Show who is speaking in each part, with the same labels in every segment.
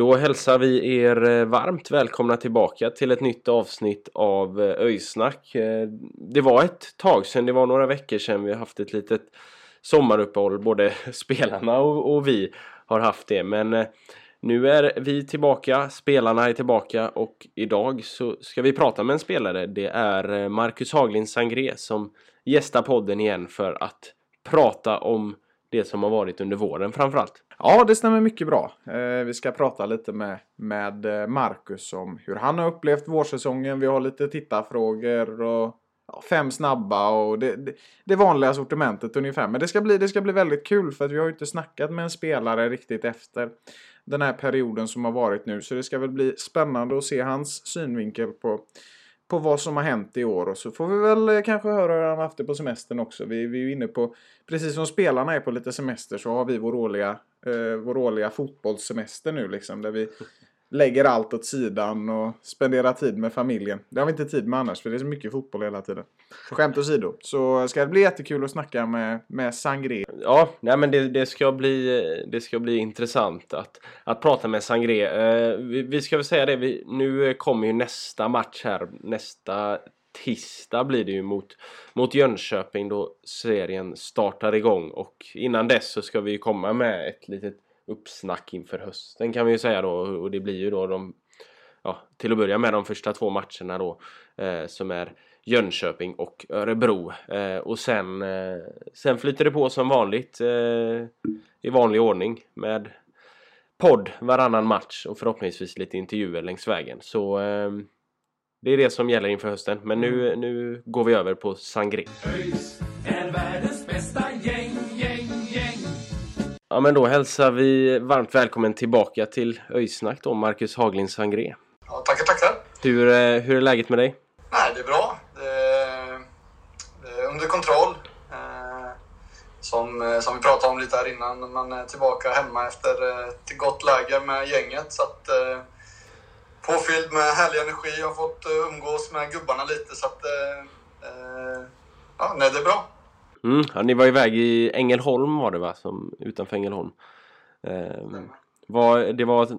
Speaker 1: Då hälsar vi er eh, varmt välkomna tillbaka till ett nytt avsnitt av eh, Öjsnack. Eh, det var ett tag sedan, det var några veckor sedan vi har haft ett litet sommaruppehåll. Både spelarna och, och vi har haft det. Men nu är vi tillbaka, spelarna är tillbaka och idag så ska vi prata med en spelare. Det är Marcus Haglind Sangré som gästar podden igen för att prata om det som har varit under våren framförallt.
Speaker 2: Ja, det stämmer mycket bra. Eh, vi ska prata lite med, med eh, Marcus om hur han har upplevt vårsäsongen. Vi har lite tittarfrågor och ja, fem snabba och det, det, det vanliga sortimentet ungefär. Men det ska, bli, det ska bli väldigt kul för att vi har ju inte snackat med en spelare riktigt efter den här perioden som har varit nu. Så det ska väl bli spännande att se hans synvinkel på, på vad som har hänt i år. Och så får vi väl eh, kanske höra hur han har haft det på semestern också. Vi, vi är ju inne på, precis som spelarna är på lite semester så har vi vår årliga, eh, vår årliga fotbollssemester nu liksom. Där vi lägger allt åt sidan och spenderar tid med familjen. Det har vi inte tid med annars för det är så mycket fotboll hela tiden. Skämt åsido. Så ska det bli jättekul att snacka med, med Sangré.
Speaker 1: Ja, nej men det, det, ska bli, det ska bli intressant att, att prata med Sangré. Eh, vi, vi ska väl säga det, vi, nu kommer ju nästa match här. Nästa tisdag blir det ju mot, mot Jönköping då serien startar igång. Och innan dess så ska vi ju komma med ett litet uppsnack inför hösten kan vi ju säga då. Och det blir ju då de, ja, till att börja med de första två matcherna då. Eh, som är Jönköping och Örebro. Eh, och sen, eh, sen flyter det på som vanligt eh, i vanlig ordning med podd varannan match och förhoppningsvis lite intervjuer längs vägen. Så eh, det är det som gäller inför hösten. Men nu, nu går vi över på Sangré. Ja men då hälsar vi varmt välkommen tillbaka till Öjsnack då, Marcus Haglind Sangré.
Speaker 3: Ja, tackar, tackar.
Speaker 1: Hur, eh, hur är läget med dig?
Speaker 3: Nej, det är bra. Det är, det är under kontroll. Eh, Som, eh, som vi pratade om lite här innan. Man är tillbaka hemma efter ett gott läger med gänget. Så att, påfylld med härlig energi. Jag har fått umgås med gubbarna lite. Så att, eh, ja, nej, det är bra.
Speaker 1: Mm, ja, ni var iväg i Ängelholm var det va? Som, utanför Ängelholm. Eh, var, det var ett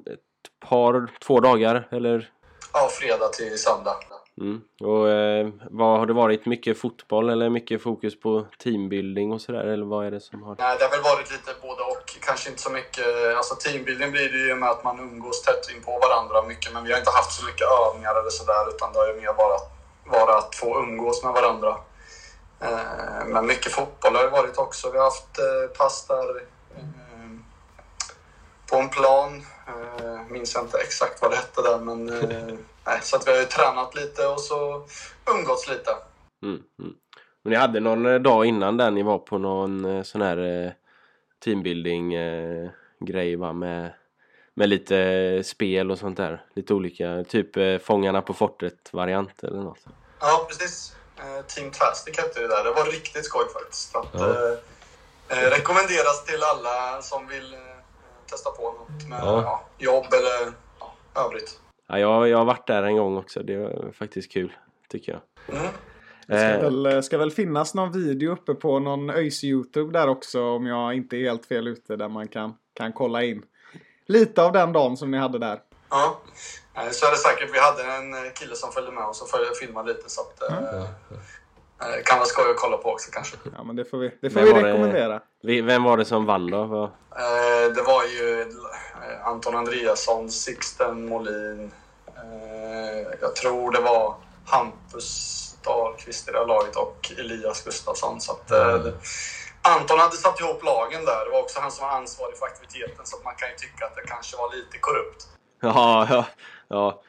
Speaker 1: par, två dagar eller?
Speaker 3: Ja, fredag till söndag.
Speaker 1: Mm. Och eh, vad har det varit? Mycket fotboll eller mycket fokus på teambuilding och sådär? Eller vad är det som har...
Speaker 3: Nej, det har väl varit lite både och. Kanske inte så mycket... Alltså teambuilding blir det ju med att man umgås tätt in på varandra mycket. Men vi har inte haft så mycket övningar eller sådär. Utan det har ju mer varit, varit att få umgås med varandra. Eh, men mycket fotboll har det varit också. Vi har haft eh, pass där eh, på en plan. Minns jag inte exakt vad det hette där. Men, nej, så att vi har ju tränat lite och så umgåtts lite.
Speaker 1: Mm, mm. Ni hade någon dag innan där ni var på någon sån här teambuilding grej va? Med, med lite spel och sånt där. Lite olika, typ Fångarna på fortet variant eller något.
Speaker 3: Ja, precis. Eh, Team Tastic hette det där. Det var riktigt skoj faktiskt. Att,
Speaker 1: Ja.
Speaker 3: eh, eh, rekommenderas till alla som vill eh, testa på något med
Speaker 1: Ja.
Speaker 3: ja. jobb eller ja, övrigt.
Speaker 1: Ja, jag, jag har varit där en gång också. Det var faktiskt kul, tycker jag.
Speaker 3: Mm.
Speaker 2: Det ska,
Speaker 1: Eh,
Speaker 2: väl, ska väl finnas någon video uppe på någon ÖIS YouTube där också om jag inte är helt fel ute där man kan, kan kolla in lite av den dagen som ni hade där.
Speaker 3: Ja, Eh, så är det säkert. Vi hade en eh, kille som följde med oss och följde- filmade lite så att eh, eh, kan vara skoj att kolla på också kanske.
Speaker 2: Ja men det får vi, det får
Speaker 1: Vem
Speaker 2: vi
Speaker 1: det?
Speaker 2: rekommendera.
Speaker 1: vi- vem var det som vann då?
Speaker 3: Eh, det var ju Anton Andreasson, Sixten Molin. Eh, jag tror det var Hampus Dahlqvist i det här laget och Elias Gustafsson. Så att, det, Anton hade satt ihop lagen där. Det var också han som var ansvarig för aktiviteten så att man kan ju tycka att det kanske var lite korrupt.
Speaker 1: Ja, ja, Ja.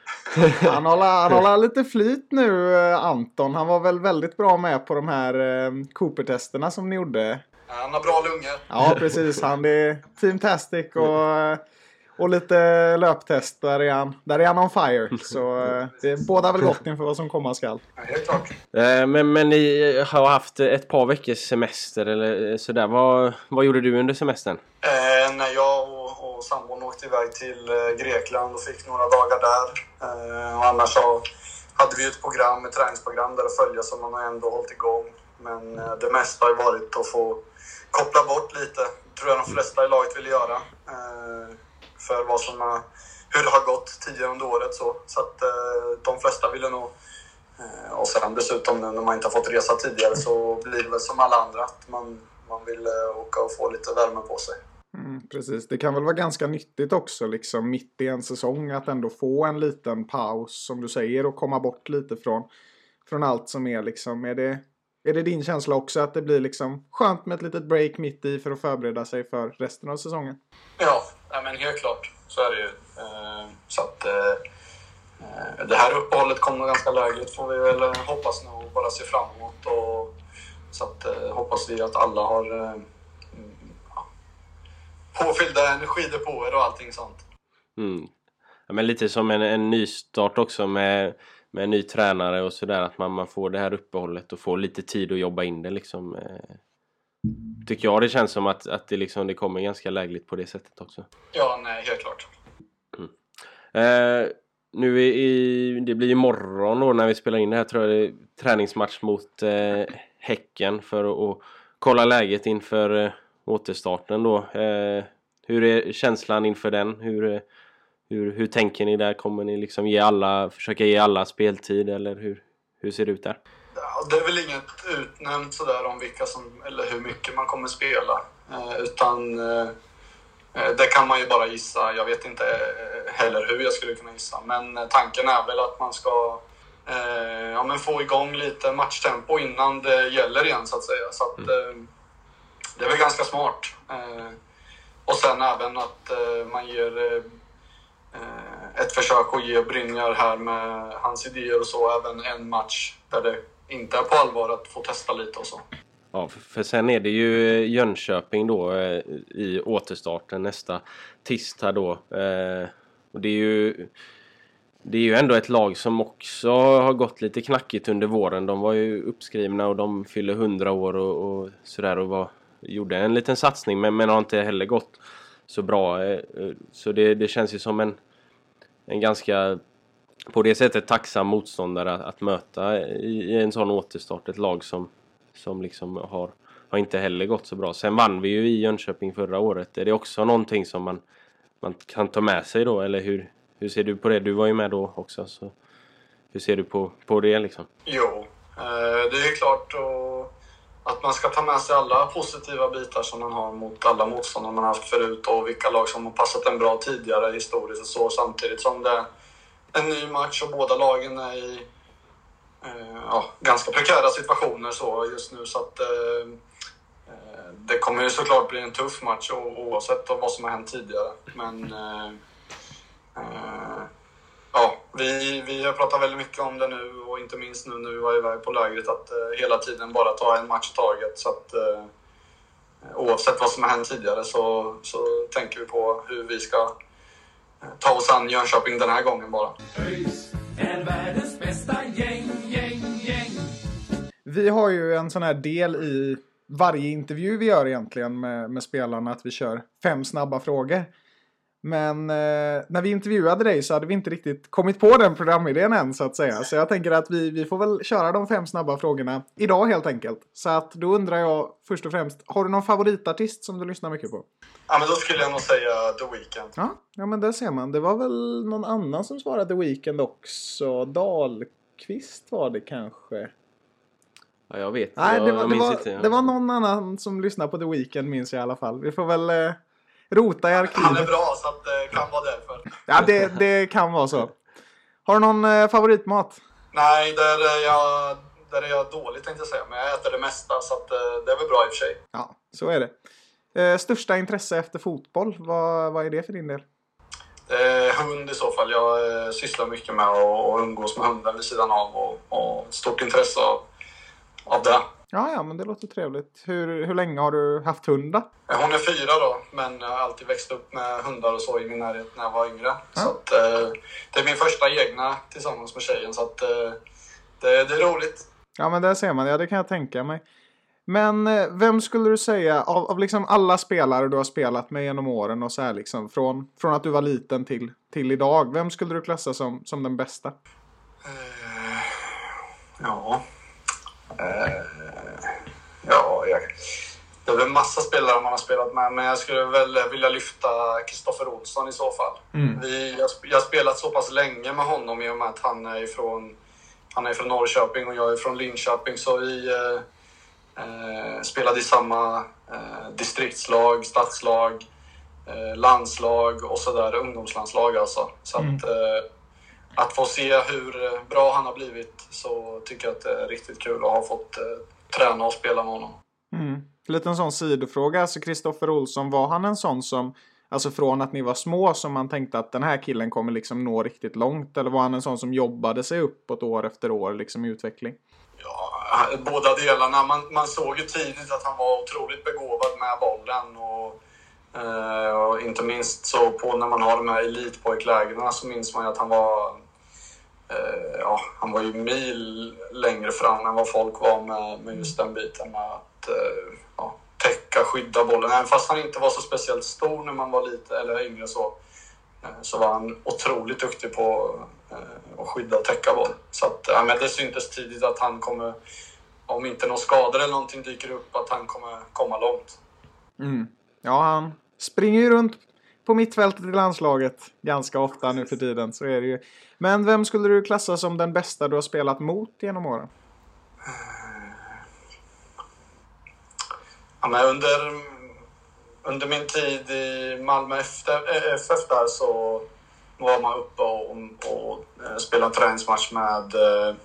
Speaker 2: Han håller, han håller lite flyt nu, eh, Anton. Han var väl väldigt bra med på de här eh, Cooper-testerna som ni gjorde.
Speaker 3: Han har bra lungor.
Speaker 2: Ja, precis. Han är Teamtastic och, eh, och lite löptest. Där är han, där är han on fire. Så det bådar väl gott inför vad som komma skall.
Speaker 3: Ja, helt klart.
Speaker 1: Eh, Men, men ni har haft ett par veckors semester eller sådär. Vad, vad gjorde du under semestern?
Speaker 3: Eh, när jag och, sambon åkte iväg till eh, Grekland och fick några dagar där. Eh, och annars så hade vi ett program, ett träningsprogram där att följa som man har ändå hållit igång. Men eh, det mesta har ju varit att få koppla bort lite. tror jag de flesta i laget ville göra. För vad som har, hur det har gått tidigare under året. Så, så att de flesta ville nog Och sen dessutom nu när man inte har fått resa tidigare så blir det väl som alla andra att man, man vill åka och få lite värme på sig.
Speaker 2: Mm, precis. Det kan väl vara ganska nyttigt också, liksom mitt i en säsong, att ändå få en liten paus, som du säger, och komma bort lite från, från allt som är liksom. Är det, är det din känsla också att det blir liksom skönt med ett litet break mitt i för att förbereda sig för resten av säsongen?
Speaker 3: Ja, men helt klart. Så är det ju. Eh, så att eh, det här uppehållet kommer ganska lägligt får vi väl eh, hoppas nu och bara se fram emot. Och, så att hoppas vi att alla har påfyllda energidepåer och allting sånt.
Speaker 1: Mm. Ja, men lite som en, en nystart också med, med en ny tränare och sådär. Att man, man får det här uppehållet och får lite tid att jobba in det liksom. Eh, tycker jag det känns som att, att det, liksom, det kommer ganska lägligt på det sättet också.
Speaker 3: Ja, nej, helt klart.
Speaker 1: Eh, nu i, i, det blir imorgon då när vi spelar in det här tror jag det är träningsmatch mot eh, Häcken för att kolla läget inför eh, återstarten då. Eh, hur är känslan inför den? Hur, hur, hur tänker ni där? Kommer ni liksom ge alla, försöka ge alla speltid eller hur, hur ser det ut där?
Speaker 3: Ja, det är väl inget utnämnt sådär om vilka som, eller hur mycket man kommer spela. Eh, utan eh, eh, det kan man ju bara gissa. Jag vet inte eh, heller hur jag skulle kunna gissa. Men eh, tanken är väl att man ska eh, ja, men få igång lite matchtempo innan det gäller igen så att säga. Så att, eh, det är väl ganska smart. Eh, och sen även att eh, man ger eh, eh, ett försök att ge Brynjar här med hans idéer och så även en match där det inte är på allvar att få testa lite och så.
Speaker 1: Ja, för, sen är det ju eh, Jönköping då eh, i återstarten nästa tisdag då. Eh, och det är ju det är ju ändå ett lag som också har gått lite knackigt under våren. De var ju uppskrivna och de fyller 100 år och, och sådär och var, gjorde en liten satsning men, men har inte heller gått så bra. Eh, eh, så det, det känns ju som en, en ganska på det sättet tacksam motståndare att, att möta i, i en sån återstart. Ett lag som, som liksom har, har inte heller gått så bra. Sen vann vi ju i Jönköping förra året. Är det också någonting som man, man kan ta med sig då? Eller hur, hur ser du på det? Du var ju med då också. Så hur ser du på, på det liksom?
Speaker 3: Jo, eh, det är klart och att man ska ta med sig alla positiva bitar som man har mot alla motståndare man haft förut och vilka lag som har passat en bra tidigare historiskt och så samtidigt som det är en ny match och båda lagen är i eh, ja, ganska prekära situationer så just nu så att eh, eh det kommer ju såklart bli en tuff match oavsett vad som har hänt tidigare. Men eh, eh, vi, vi har pratat väldigt mycket om det nu och inte minst nu när vi var iväg på lägret att eh, hela tiden bara ta en match i taget. Så att, eh, oavsett vad som har hänt tidigare så, så tänker vi på hur vi ska eh, ta oss an Jönköping den här gången bara.
Speaker 4: ÖIS är världens bästa gäng, gäng, gäng.
Speaker 2: Vi har ju en sån här del i varje intervju vi gör egentligen med, med spelarna att vi kör fem snabba frågor. Men eh, när vi intervjuade dig så hade vi inte riktigt kommit på den programidén än så att säga. Så jag tänker att vi, vi får väl köra de fem snabba frågorna idag helt enkelt. Så att då undrar jag först och främst, har du någon favoritartist som du lyssnar mycket på?
Speaker 3: Ja, men då skulle jag nog säga The Weeknd.
Speaker 2: Ja, ja men där ser man. Det var väl någon annan som svarade The Weeknd också. Dahlqvist var det kanske.
Speaker 1: Ja, jag vet.
Speaker 2: Nej,
Speaker 1: jag,
Speaker 2: det var,
Speaker 1: jag
Speaker 2: det, var,
Speaker 1: inte.
Speaker 2: det var någon annan som lyssnade på The Weeknd minns jag i alla fall. Vi får väl eh, rota i
Speaker 3: Han är
Speaker 2: arkivet.
Speaker 3: bra så att det kan vara därför.
Speaker 2: Ja, det, det kan vara så. Har du någon eh, favoritmat?
Speaker 3: Nej, där är, jag, där är jag dålig tänkte jag säga. Men jag äter det mesta så att, eh, det är väl bra i och för sig.
Speaker 2: Ja, så är det. Eh, största intresse efter fotboll, vad, vad är det för din del?
Speaker 3: Eh, hund i så fall. Jag eh, sysslar mycket med att umgås med hunden vid sidan av och, och stort intresse av, av det.
Speaker 2: Ja, ja, men det låter trevligt. Hur, hur länge har du haft hund då?
Speaker 3: Hon är fyra då, men jag har alltid växt upp med hundar och så i min närhet när jag var yngre. Så att, eh, det är min första egna tillsammans med tjejen, så att, eh, det, det är roligt.
Speaker 2: Ja, men där ser man. Ja, det kan jag tänka mig. Men eh, vem skulle du säga av, av liksom alla spelare du har spelat med genom åren och så här liksom från, från att du var liten till, till idag. Vem skulle du klassa som, som den bästa?
Speaker 3: Ja. Eh, ja, jag, det är väl massa spelare man har spelat med, men jag skulle väl vilja lyfta Kristoffer Olsson i så fall. Vi, jag, jag har spelat så pass länge med honom i och med att han är ifrån, han är från Norrköping och jag är från Linköping, så vi eh, eh, spelade i samma eh, distriktslag, stadslag, eh, landslag och sådär, ungdomslandslag alltså. Så att, eh, att få se hur bra han har blivit så tycker jag att det är riktigt kul att ha fått eh, träna och spela med honom.
Speaker 2: Mm. Lite sån sidofråga. Alltså Kristoffer Olsson, var han en sån som, alltså från att ni var små som man tänkte att den här killen kommer liksom nå riktigt långt? Eller var han en sån som jobbade sig uppåt år efter år liksom i utveckling?
Speaker 3: Ja, båda delarna. Man, man såg ju tidigt att han var otroligt begåvad med bollen. Och, eh, och inte minst så på när man har de här elitpojklägren så minns man ju att han var eh, ja, han var ju mil längre fram än vad folk var med, med just den biten med att eh, ja, täcka, skydda bollen. Även fast han inte var så speciellt stor när man var lite eller yngre så, eh, så var han otroligt duktig på eh, att skydda och täcka boll. Så att, ja, men det syntes tidigt att han kommer, om inte någon skador eller någonting dyker upp, att han kommer komma långt.
Speaker 2: Ja, han springer ju runt på mittfältet i landslaget ganska ofta nu för tiden. Så är det ju. Men vem skulle du klassa som den bästa du har spelat mot genom åren?
Speaker 3: Ja, men under, under min tid i Malmö FF eh, där så var man uppe och, och eh, spelade en träningsmatch med eh,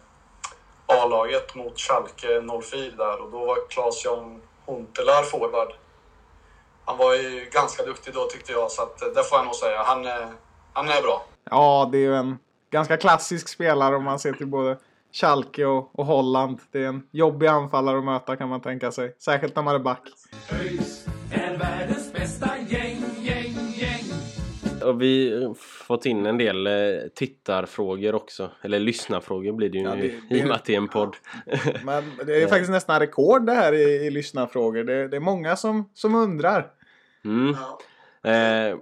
Speaker 3: A-laget mot Schalke 04 där och då var Claes-Jan Huntelaar forward. Han var ju ganska duktig då tyckte jag så att eh, det får jag nog säga. Han, han är bra.
Speaker 2: Ja, det är ju en ganska klassisk spelare om man ser till både Schalke och, och Holland. Det är en jobbig anfallare att möta kan man tänka sig. Särskilt när man är back.
Speaker 4: ÖIS är världens bästa gäng, gäng, gäng.
Speaker 1: Och vi har fått in en del eh, tittarfrågor också. Eller lyssnarfrågor blir det ju
Speaker 2: Ja,
Speaker 1: nu
Speaker 2: det-
Speaker 1: i och med att det är en podd.
Speaker 2: Men det är faktiskt nästan rekord det här i, i lyssnarfrågor. Det, det är många som, som undrar.
Speaker 1: Mm. Eh,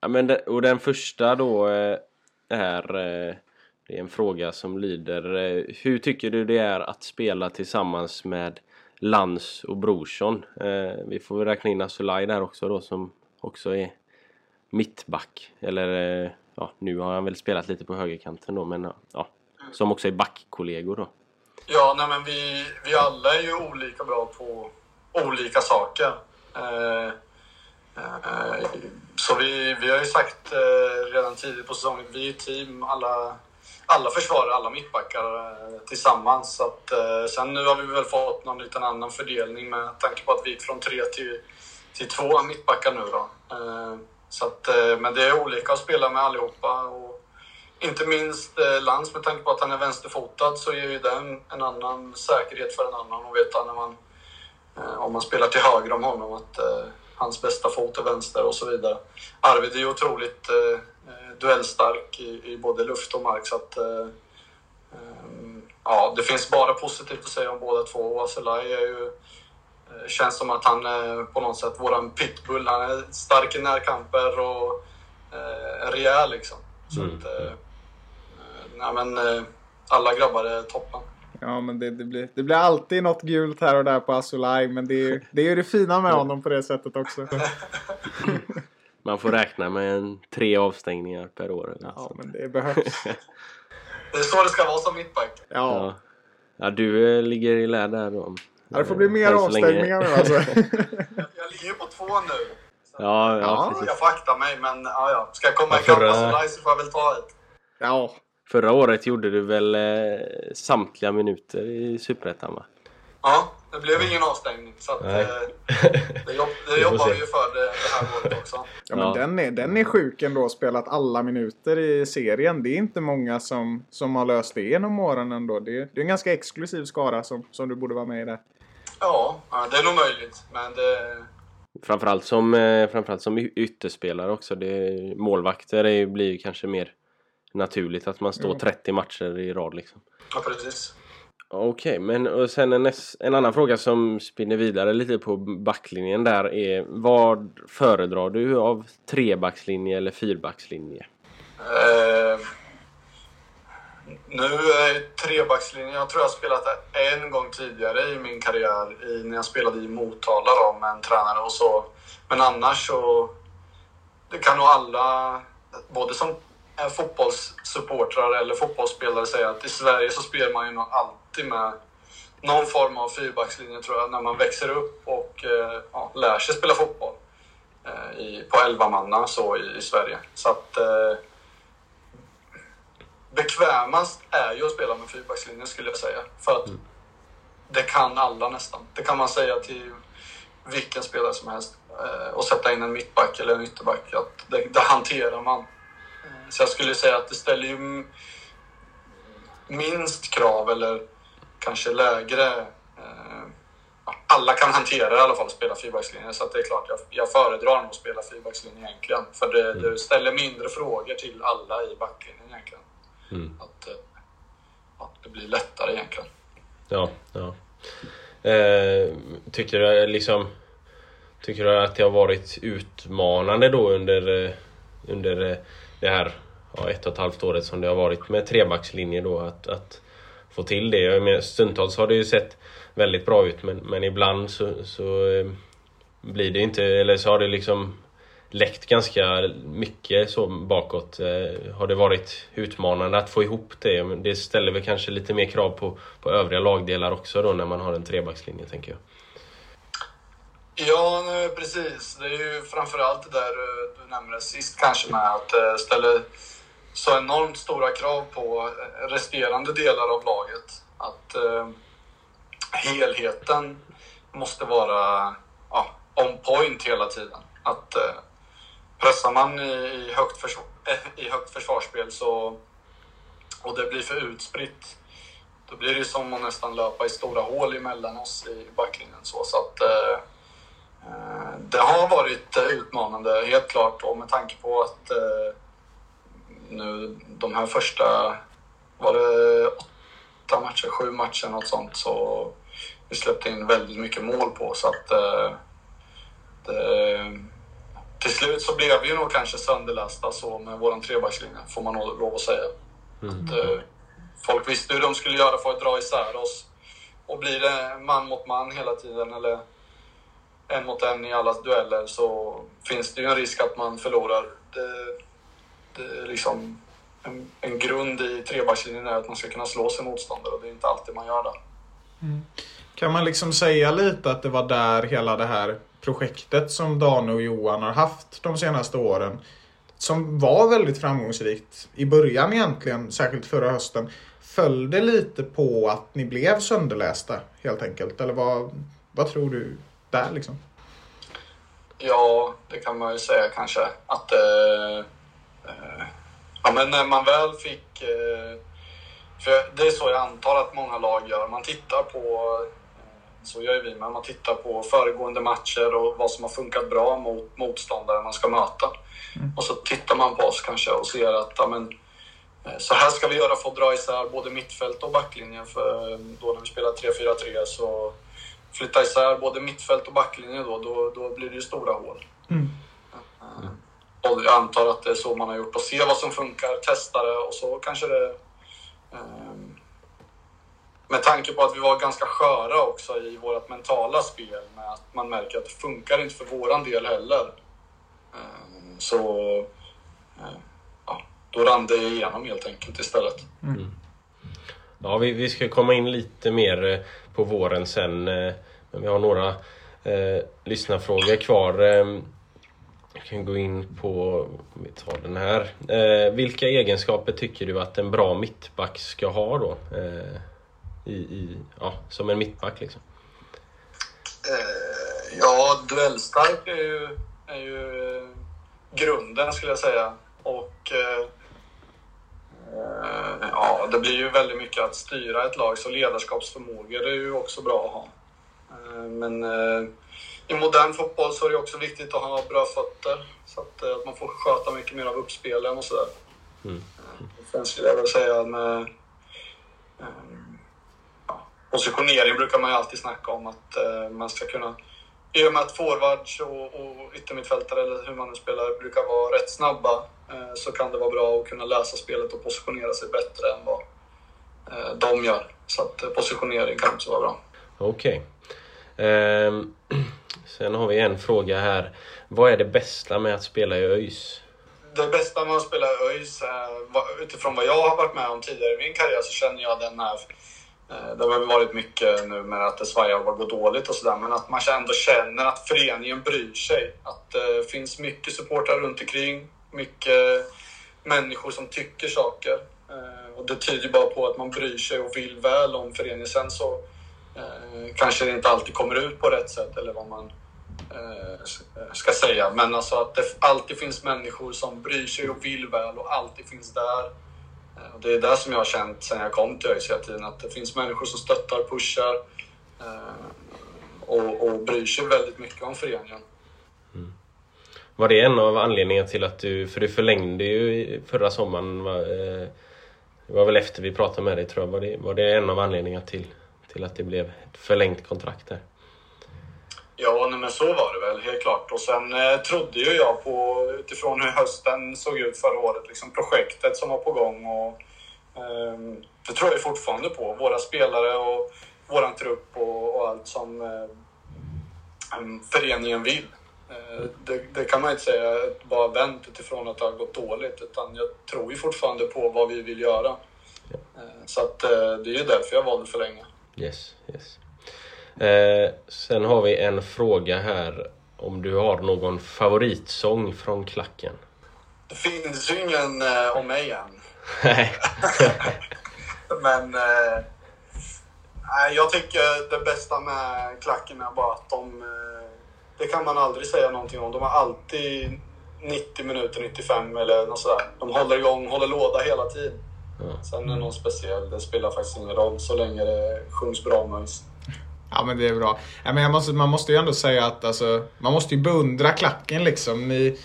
Speaker 1: ja, men det, och den första då eh, är, eh, det är en fråga som lyder eh, Hur tycker du det är att spela tillsammans med Lans och Brorsson? Eh, vi får väl räkna in Asulaj där också då som också är mittback. Eller eh, ja, nu har han väl spelat lite på högerkanten då men ja, som också är backkollegor då.
Speaker 3: Ja, nej, men vi, vi alla är ju olika bra på olika saker. Eh, eh, så vi, vi har ju sagt eh, redan tidigt på säsongen, vi är ett team, alla, alla försvarare, alla mittbackar eh, tillsammans. Så att, eh, sen nu har vi väl fått någon liten annan fördelning med tanke på att vi gick från tre till, till två mittbackar nu då. Eh, så att, eh, men det är olika att spela med allihopa. Och, inte minst eh, Lantz med tanke på att han är vänsterfotad så ger ju den en annan säkerhet för en annan Och veta när man, eh, om man spelar till höger om honom att eh, hans bästa fot är vänster och så vidare. Arvid är ju otroligt eh, duellstark i, i både luft och mark så att eh, eh, ja, det finns bara positivt att säga om båda två. Och Aselaj är ju eh, känns som att han är på något sätt våran pitbull. Han är stark i närkamper och eh, rejäl liksom. Så att, eh, Nej, men eh, alla grabbar är toppen.
Speaker 2: Ja, men det, det, blir, det blir alltid något gult här och där på Asulaj. Men det är ju det, är ju det fina med honom på det sättet också.
Speaker 1: Man får räkna med en, tre avstängningar per år. Eller
Speaker 2: Ja,
Speaker 1: sånt.
Speaker 2: men det behövs.
Speaker 3: Det är så det ska vara som mittback.
Speaker 2: Ja,
Speaker 1: Ja. ja, du eh, ligger i lä där då.
Speaker 2: ja det får bli mer avstängningar nu alltså.
Speaker 3: Jag ligger ju på två nu.
Speaker 1: Ja, ja,
Speaker 2: Ja.
Speaker 1: precis.
Speaker 3: Jag får akta mig, men ja, ja. ska jag komma
Speaker 1: Ja,
Speaker 3: ikapp
Speaker 1: förra-
Speaker 3: Asolaj så får jag väl ta ett.
Speaker 2: Ja,
Speaker 1: Förra året gjorde du väl eh, samtliga minuter i Superettan va?
Speaker 3: Ja, det blev ingen avstängning. Så att,
Speaker 1: Nej.
Speaker 3: eh, det, jobb, det jobbar vi ju för det, det här året också.
Speaker 2: Ja, men
Speaker 1: Ja.
Speaker 2: Den, är, den är sjuk ändå, spelat alla minuter i serien. Det är inte många som, som har löst det genom åren ändå. Det, det är en ganska exklusiv skara som, som du borde vara med i där.
Speaker 3: Ja, det är nog möjligt. Men det,
Speaker 1: Framförallt som, eh, framförallt som ytterspelare också. Det, målvakter är, blir ju kanske mer naturligt att man står
Speaker 2: Jo.
Speaker 1: 30 matcher i rad liksom.
Speaker 3: ja, precis.
Speaker 1: Okej, men och sen en, en annan fråga som spinner vidare lite på backlinjen där är vad föredrar du av trebackslinje eller fyrbackslinje?
Speaker 3: Eh, nu är trebackslinjen, jag tror jag har spelat det en gång tidigare i min karriär i, när jag spelade i Motala då, med en tränare och så. Men annars så, det kan nog alla, både som eh, fotbollssupportrar eller fotbollsspelare säga att i Sverige så spelar man ju nog alltid med någon form av fyrbackslinje tror jag när man växer upp och eh, ja, lär sig spela fotboll eh, i, på 11 manna så i, i Sverige. Så att eh, bekvämast är ju att spela med fyrbackslinjen skulle jag säga. För att det kan alla nästan. Det kan man säga till vilken spelare som helst. Eh, och sätta in en mittback eller en ytterback. Att det, det hanterar man. Eh, så jag skulle säga att det ställer ju minst krav eller kanske lägre. Eh, alla kan hantera i alla fall, spela fyrbackslinjen. Så att det är klart, jag, jag föredrar nog att spela fyrbackslinjen egentligen. För det, det ställer mindre frågor till alla i backlinjen egentligen.
Speaker 1: Mm.
Speaker 3: Att, eh, ja, det blir lättare egentligen.
Speaker 1: Ja, ja. Eh, tycker du liksom Tycker du att det har varit utmanande då under, eh, under eh, det här ja, ett och ett halvt året som det har varit med trebackslinje då att, att få till det? Jag menar, stundtals har det ju sett väldigt bra ut men, men ibland så, så eh, blir det inte, eller så har det liksom läckt ganska mycket så bakåt. Eh, har det varit utmanande att få ihop det? Men det ställer väl kanske lite mer krav på, på övriga lagdelar också då när man har en trebackslinje tänker jag.
Speaker 3: Ja, precis. Det är ju framförallt det där eh, du nämnde sist kanske med att eh, ställa så enormt stora krav på eh, resterande delar av laget. Att eh, helheten måste vara ja, on point hela tiden. Att eh, pressar man i, i, högt försvar, eh, i högt försvarsspel så, och det blir för utspritt då blir det ju som att nästan löpa i stora hål emellan oss i backlinjen. Så, så att, eh, eh Det har varit eh, utmanande, helt klart. Och med tanke på att eh, nu de här första, var det åtta matcher, sju matcher, något sånt, så vi släppte in väldigt mycket mål på. Så att eh, det, till slut så blev vi nog kanske sönderlästa så med våran trebackslinje, får man nog lov att säga. Att, eh, folk visste hur de skulle göra för att dra isär oss. Och blir det man mot man hela tiden, eller en mot en i alla dueller så finns det ju en risk att man förlorar. Det, liksom en, en grund i trebackslinjen är att man ska kunna slå sin motståndare och det är inte alltid man gör det.
Speaker 2: Kan man liksom säga lite att det var där hela det här projektet som Dan och Johan har haft de senaste åren som var väldigt framgångsrikt i början egentligen, särskilt förra hösten, föll det lite på att ni blev sönderlästa helt enkelt? Eller vad, vad tror du där liksom?
Speaker 3: Ja, det kan man ju säga kanske. Att eh, eh, ja, men när man väl fick... Eh, för det är så jag antar att många lag gör. Man tittar på, eh, så gör vi med, man tittar på föregående matcher och vad som har funkat bra mot motståndare man ska möta. Och så tittar man på oss kanske och ser att ja, men, eh, så här ska vi göra för att dra isär både mittfält och backlinjen. För eh, då när vi spelar 3-4-3 så flytta isär både mittfält och backlinje då, då, då blir det ju stora hål. Eh, och jag antar att det är så man har gjort och se vad som funkar, testa det och så kanske det... Eh, med tanke på att vi var ganska sköra också i vårt mentala spel med att man märker att det funkar inte för våran del heller. Eh, så eh, ja, då rann det igenom helt enkelt istället. Mm.
Speaker 1: Ja, vi, vi ska komma in lite mer eh, på våren sen. eh, Men vi har några eh, lyssnarfrågor kvar. Ehm, jag kan gå in på, vi tar den här. Eh, vilka egenskaper tycker du att en bra mittback ska ha då? Eh, i, i, ja, som en mittback liksom.
Speaker 3: Eh, ja, duellstark är ju, är ju eh, grunden skulle jag säga. Och eh, eh ja, det blir ju väldigt mycket att styra ett lag, så ledarskapsförmågor är ju också bra att ha. Eh, men eh, i modern fotboll så är det också viktigt att ha bra fötter. Så att, eh, att man får sköta mycket mer av uppspelen och sådär.
Speaker 1: Mm.
Speaker 3: Sen skulle jag väl säga med eh, ja, positionering brukar man ju alltid snacka om att eh, man ska kunna i och med att forwards och, och yttermittfältare, eller hur man nu spelar, brukar vara rätt snabba eh, så kan det vara bra att kunna läsa spelet och positionera sig bättre än vad eh, de gör. Så att eh, positionering kan också vara bra.
Speaker 1: Okej. Ehm, sen har vi en fråga här. Vad är det bästa med att spela i ÖIS?
Speaker 3: Det bästa med att spela i ÖIS, utifrån vad jag har varit med om tidigare i min karriär, så känner jag den här... Eh, det har väl varit mycket nu med att det svajar och går dåligt och sådär, men att man ändå känner att föreningen bryr sig. Att eh, det finns mycket supportrar runt omkring, mycket människor som tycker saker. Eh, och det tyder bara på att man bryr sig och vill väl om föreningen. Sen så Eh, kanske det inte alltid kommer ut på rätt sätt eller vad man eh, ska säga. Men alltså att det alltid finns människor som bryr sig och vill väl och alltid finns där. Eh, Och det är det som jag har känt sedan jag kom till ÖIS hela tiden. Att det finns människor som stöttar, pushar eh, och, och bryr sig väldigt mycket om föreningen. Mm.
Speaker 1: Var det en av anledningarna till att du... För du förlängde ju förra sommaren. Eh, det var väl efter vi pratade med dig tror jag. Var det, var det en av anledningarna till, till att det blev ett förlängt kontrakt där?
Speaker 3: Ja, nej, men så var det väl helt klart. Och sen eh, trodde ju jag på, utifrån hur hösten såg ut förra året, liksom projektet som var på gång. Och, ehm, det tror jag fortfarande på. Våra spelare och våran trupp och, och allt som eh, föreningen vill. Eh, det, det kan man inte säga bara vänt utifrån att det har gått dåligt. Utan jag tror ju fortfarande på vad vi vill göra. Eh, så att, eh, det är ju därför jag valde att förlänga.
Speaker 1: Yes, yes. Eh, sen har vi en fråga här. Om du har någon favoritsång från klacken?
Speaker 3: Det finns ju ingen eh, om mig än.
Speaker 1: Nej.
Speaker 3: Men eh, jag tycker det bästa med klacken är bara att de... Eh, det kan man aldrig säga någonting om. De har alltid 90 minuter, 95 eller något sådär. De håller igång, håller låda hela tiden.
Speaker 1: Ja.
Speaker 3: Sen är det någon speciell, det spelar faktiskt ingen roll så länge det sjungs bra mus.
Speaker 2: Ja men det är bra. Ja, men jag måste, man måste ju ändå säga att alltså, man måste ju beundra klacken liksom. Ni,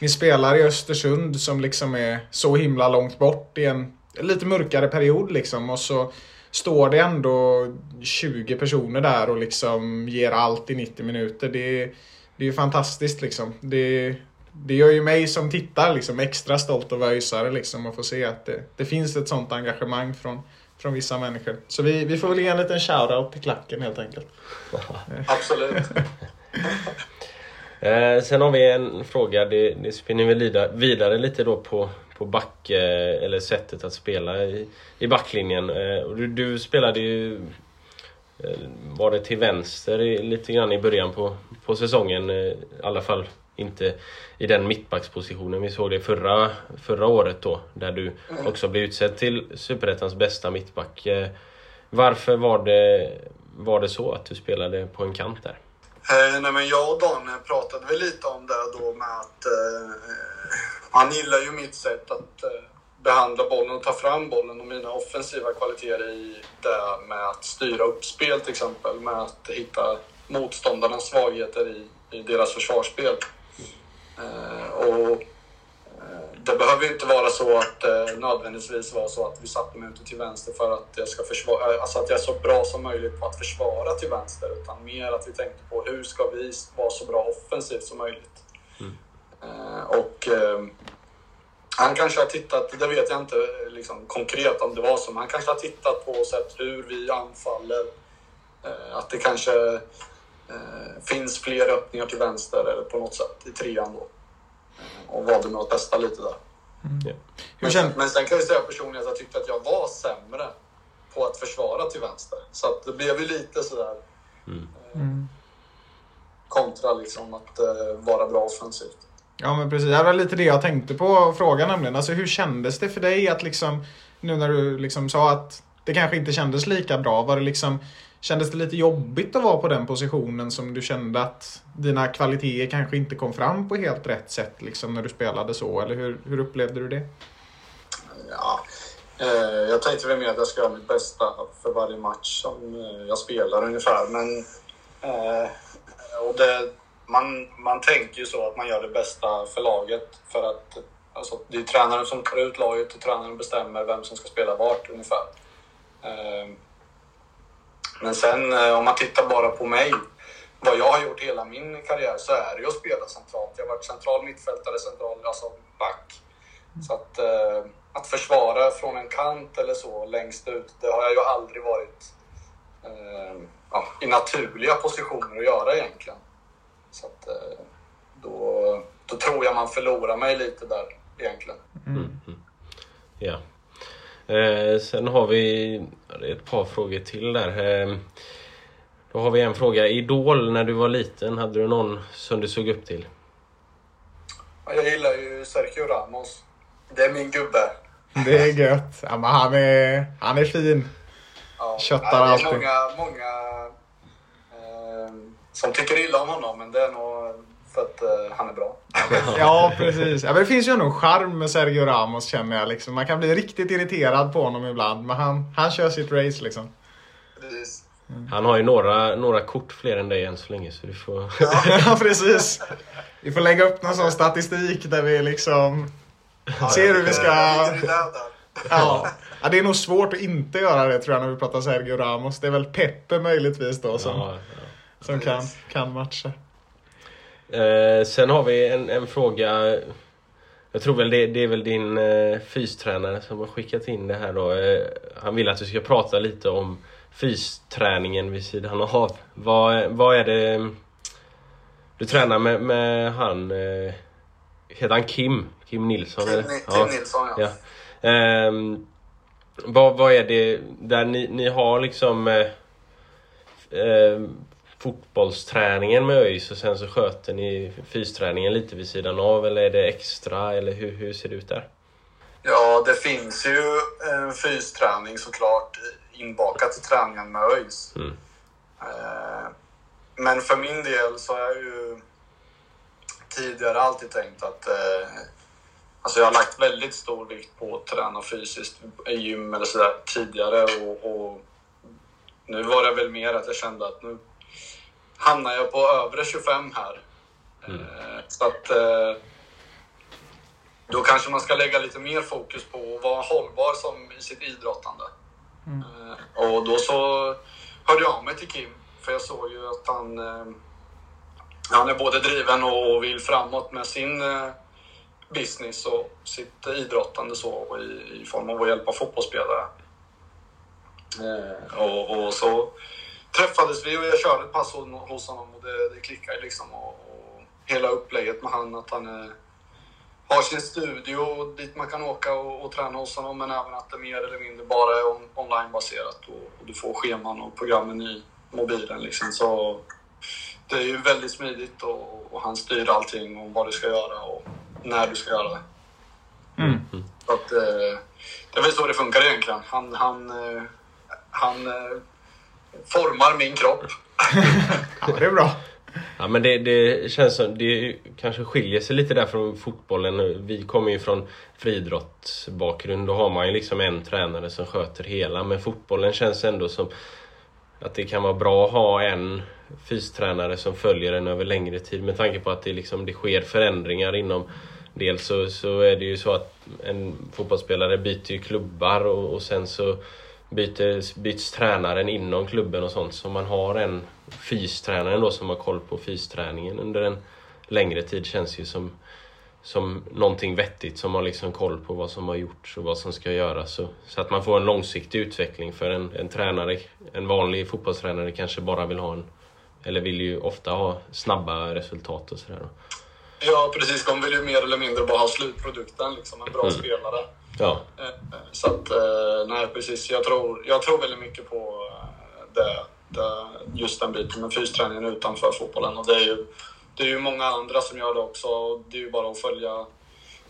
Speaker 2: ni spelar i Östersund som liksom är så himla långt bort i en lite mörkare period liksom. Och så står det ändå 20 personer där och liksom ger allt i 90 minuter. Det, är- det är ju fantastiskt liksom. Det, det gör ju mig som tittar liksom extra stolt och öisare liksom att få se att det, det finns ett sånt engagemang från, från vissa människor. Så vi, vi får väl ge en liten shoutout till klacken helt enkelt.
Speaker 3: Absolut.
Speaker 1: Eh, sen har vi en fråga, det, det spinner väl vidare lite då på, på back, eh, eller sättet att spela i, i backlinjen. Eh, och du, du spelade ju, eh, var det till vänster lite grann i början på, på säsongen. Eh, I alla fall inte i den mittbackspositionen. Vi såg det förra, förra året då, där du också blev utsedd till Superettans bästa mittback. Eh, varför var det, var det så att du spelade på en kant där?
Speaker 3: Eh, nej, men jag och Dan pratade väl lite om det då med att eh, han gillar ju mitt sätt att eh, behandla bollen och ta fram bollen och mina offensiva kvaliteter i det med att styra upp spel till exempel. Med att hitta motståndarnas svagheter i, i deras försvarsspel. Eh, och eh, det behöver inte vara så att eh, nödvändigtvis vara så att vi satte mig ute till vänster för att jag ska försvara, alltså att jag är så bra som möjligt på att försvara till vänster. Utan mer att vi tänkte på hur ska vi vara så bra offensivt som möjligt. Eh, och eh, han kanske har tittat, det vet jag inte liksom, konkret om det var så, men han kanske har tittat på och sett hur vi anfaller. Att det kanske eh, finns fler öppningar till vänster eller på något sätt i trean då. Eh, och valde nog att testa lite där.
Speaker 1: Ja.
Speaker 2: Hur
Speaker 3: Men,
Speaker 2: känns,
Speaker 3: men sen kan jag säga personligen att jag tyckte att jag var sämre på att försvara till vänster. Så att det blev ju lite sådär
Speaker 2: Mm.
Speaker 3: kontra liksom att eh, vara bra offensivt.
Speaker 2: Ja men precis, det var lite det jag tänkte på frågan nämligen. Alltså hur kändes det för dig att liksom, nu när du liksom sa att det kanske inte kändes lika bra, var det liksom, Kändes det lite jobbigt att vara på den positionen som du kände att dina kvaliteter kanske inte kom fram på helt rätt sätt liksom när du spelade så? Eller hur, hur upplevde du det?
Speaker 3: Ja, eh, jag tänkte väl mer att jag ska göra mitt bästa för varje match som eh, jag spelar ungefär. Men eh, och det, man, man tänker ju så att man gör det bästa för laget. För att alltså, det är tränaren som tar ut laget och tränaren bestämmer vem som ska spela vart ungefär. Eh, men sen eh, om man tittar bara på mig, vad jag har gjort hela min karriär så är det ju att spela centralt. Jag har varit central mittfältare, central alltså back. Så att, eh, att försvara från en kant eller så längst ut, det har jag ju aldrig varit eh, ja, i naturliga positioner att göra egentligen. Så att, eh, då, då tror jag man förlorar mig lite där egentligen.
Speaker 1: Ja. Eh, sen har vi ett par frågor till där. Eh, då har vi en fråga. Idol när du var liten, hade du någon som du såg upp till?
Speaker 3: Ja, Jag gillar ju Sergio Ramos. Det är min gubbe.
Speaker 2: Det är gött. Ja, men han, är, han är fin.
Speaker 3: Ja,
Speaker 2: Köttar
Speaker 3: ja, det är
Speaker 2: alltid.
Speaker 3: många, många eh, som tycker illa om honom, men det är nog för att eh, han är bra.
Speaker 2: Ja, precis. Ja, men det finns ju ändå en charm med Sergio Ramos känner jag. Liksom. Man kan bli riktigt irriterad på honom ibland, men han, han kör sitt race liksom.
Speaker 3: Precis.
Speaker 1: Han har ju några, några kort fler än dig än så länge så du får...
Speaker 2: Ja, precis. Vi får lägga upp någon sån statistik där vi liksom ser hur vi ska... Ja. ja, det är nog svårt att inte göra det tror jag när vi pratar Sergio Ramos. Det är väl Peppe möjligtvis då som,
Speaker 1: Ja,
Speaker 2: som kan, kan matcha.
Speaker 1: Ja. Eh, sen har vi en, en fråga. Jag tror väl det, det är väl din eh, fystränare som har skickat in det här då. Eh, han vill att du ska prata lite om fysträningen vid sidan av. Vad, vad är det... Du tränar med, med han... Eh, heter han Kim? Kim Nilsson?
Speaker 3: Tim,
Speaker 1: eller?
Speaker 3: Tim Nilsson, ja.
Speaker 1: Ja. Ehm, vad, vad är det där ni, ni har liksom eh, eh, fotbollsträningen med ÖIS och sen så sköter ni fysträningen lite vid sidan av eller är det extra eller hur, hur ser det ut där?
Speaker 3: Ja, det finns ju en fysträning såklart inbakat i träningen med ÖIS.
Speaker 1: Mm.
Speaker 3: Eh, Men för min del så har jag ju tidigare alltid tänkt att eh, alltså jag har lagt väldigt stor vikt på att träna fysiskt i gym eller sådär tidigare och, och nu var det väl mer att jag kände att nu hamnar jag på övre 25 här. Eh, Så att eh, då kanske man ska lägga lite mer fokus på att vara hållbar som i sitt idrottande. Eh, Och då så hörde jag av mig till Kim, för jag såg ju att han, han är både driven och vill framåt med sin business och sitt idrottande så i, i form av att hjälpa fotbollsspelare. Eh, och, och så träffades vi och jag körde ett pass hos honom och det, det klickade liksom. Och, och hela upplägget med han, att han är, har sin studio dit man kan åka och, och träna hos honom men även att det mer eller mindre bara är on, onlinebaserat och, och du får scheman och programmen i mobilen liksom. Så det är ju väldigt smidigt och, och han styr allting om vad du ska göra och när du ska göra det. Så att, eh, det är väl så det funkar egentligen. Han, han, eh, han eh, formar min kropp.
Speaker 2: Ja, det är bra.
Speaker 1: Ja men det, det känns som, det kanske skiljer sig lite där från fotbollen. Vi kommer ju från friidrottsbakgrund. Då har man ju liksom en tränare som sköter hela. Men fotbollen känns ändå som att det kan vara bra att ha en fystränare som följer en över längre tid med tanke på att det, liksom, det sker förändringar inom Dels så, så är det ju så att en fotbollsspelare byter ju klubbar och, och sen så byter, byts tränaren inom klubben och sånt. Så man har en fystränare då som har koll på fysträningen under en längre tid känns ju som, som någonting vettigt som har liksom koll på vad som har gjorts och vad som ska göras. Så, så att man får en långsiktig utveckling för en, en tränare, en vanlig fotbollstränare kanske bara vill ha en, eller vill ju ofta ha snabba resultat och sådär.
Speaker 3: Ja, precis. De vill ju mer eller mindre bara ha slutprodukten, liksom en bra
Speaker 1: Mm.
Speaker 3: spelare.
Speaker 1: Ja,
Speaker 3: Eh, eh, Så att, eh, nej precis. Jag tror, jag tror väldigt mycket på det, det, just den biten med fysträningen utanför fotbollen. Och det är ju, det är ju många andra som gör det också. Och Det är ju bara att följa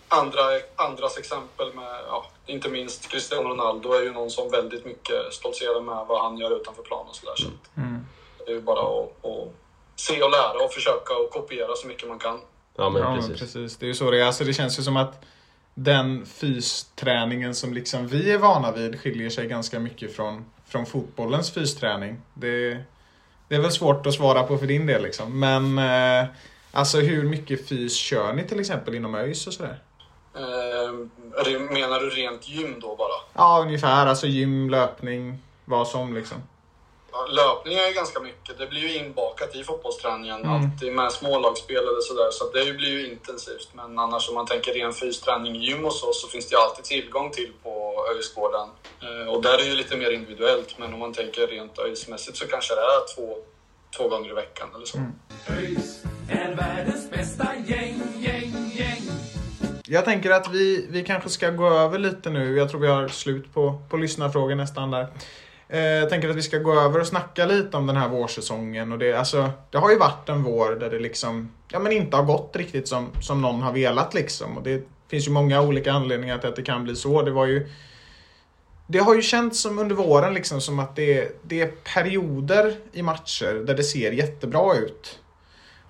Speaker 3: andra, andras exempel med ja, inte minst Cristiano Ronaldo är ju någon som väldigt mycket stoltserar med vad han gör utanför plan och sådär. Så
Speaker 2: Mm.
Speaker 3: det är ju bara att, att se och lära och försöka och kopiera så mycket man kan.
Speaker 1: Ja men
Speaker 2: Ja, men
Speaker 1: precis.
Speaker 2: precis. Det är ju så det är. Alltså, det känns ju som att den fysträningen som liksom vi är vana vid skiljer sig ganska mycket från, från fotbollens fysträning. Det, det är väl svårt att svara på för din del liksom. Men eh, alltså hur mycket fys kör ni till exempel inom ÖIS och sådär?
Speaker 3: Eh, menar du rent gym då bara?
Speaker 2: Ja, ungefär. Alltså gym, löpning, vad som liksom.
Speaker 3: Löpning är ju ganska mycket. Det blir ju inbakat i fotbollsträningen.
Speaker 2: Mm.
Speaker 3: Alltid med smålagsspel eller sådär. Så att det blir ju intensivt. Men annars om man tänker ren fysträning, gym och så, så finns det ju alltid tillgång till på ÖIS-gården. Eh, och där är det ju lite mer individuellt. Men om man tänker rent ÖIS-mässigt så kanske det är två, två gånger i veckan eller så.
Speaker 4: ÖIS är världens bästa gäng, gäng, gäng.
Speaker 2: Jag tänker att vi, vi kanske ska gå över lite nu. Jag tror vi har slut på, på lyssnarfrågor nästan där. Eh, jag tänker att vi ska gå över och snacka lite om den här vårsäsongen. Och det, alltså, det har ju varit en vår där det liksom ja, men inte har gått riktigt som, som någon har velat. Liksom. Och det finns ju många olika anledningar till att det kan bli så. Det var ju det har ju känts som under våren liksom som att det är, det är perioder i matcher där det ser jättebra ut.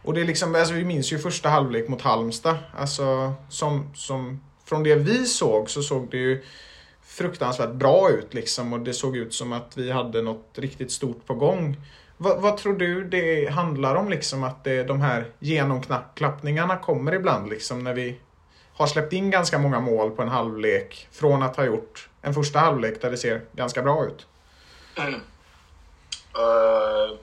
Speaker 2: Och det är liksom, alltså vi minns ju första halvlek mot Halmstad. Alltså som, som, från det vi såg så såg det ju fruktansvärt bra ut liksom och det såg ut som att vi hade något riktigt stort på gång. Vad, vad tror du det handlar om liksom att det, de här genomklappningarna kommer ibland liksom när vi har släppt in ganska många mål på en halvlek från att ha gjort en första halvlek där det ser ganska bra ut.
Speaker 3: uh,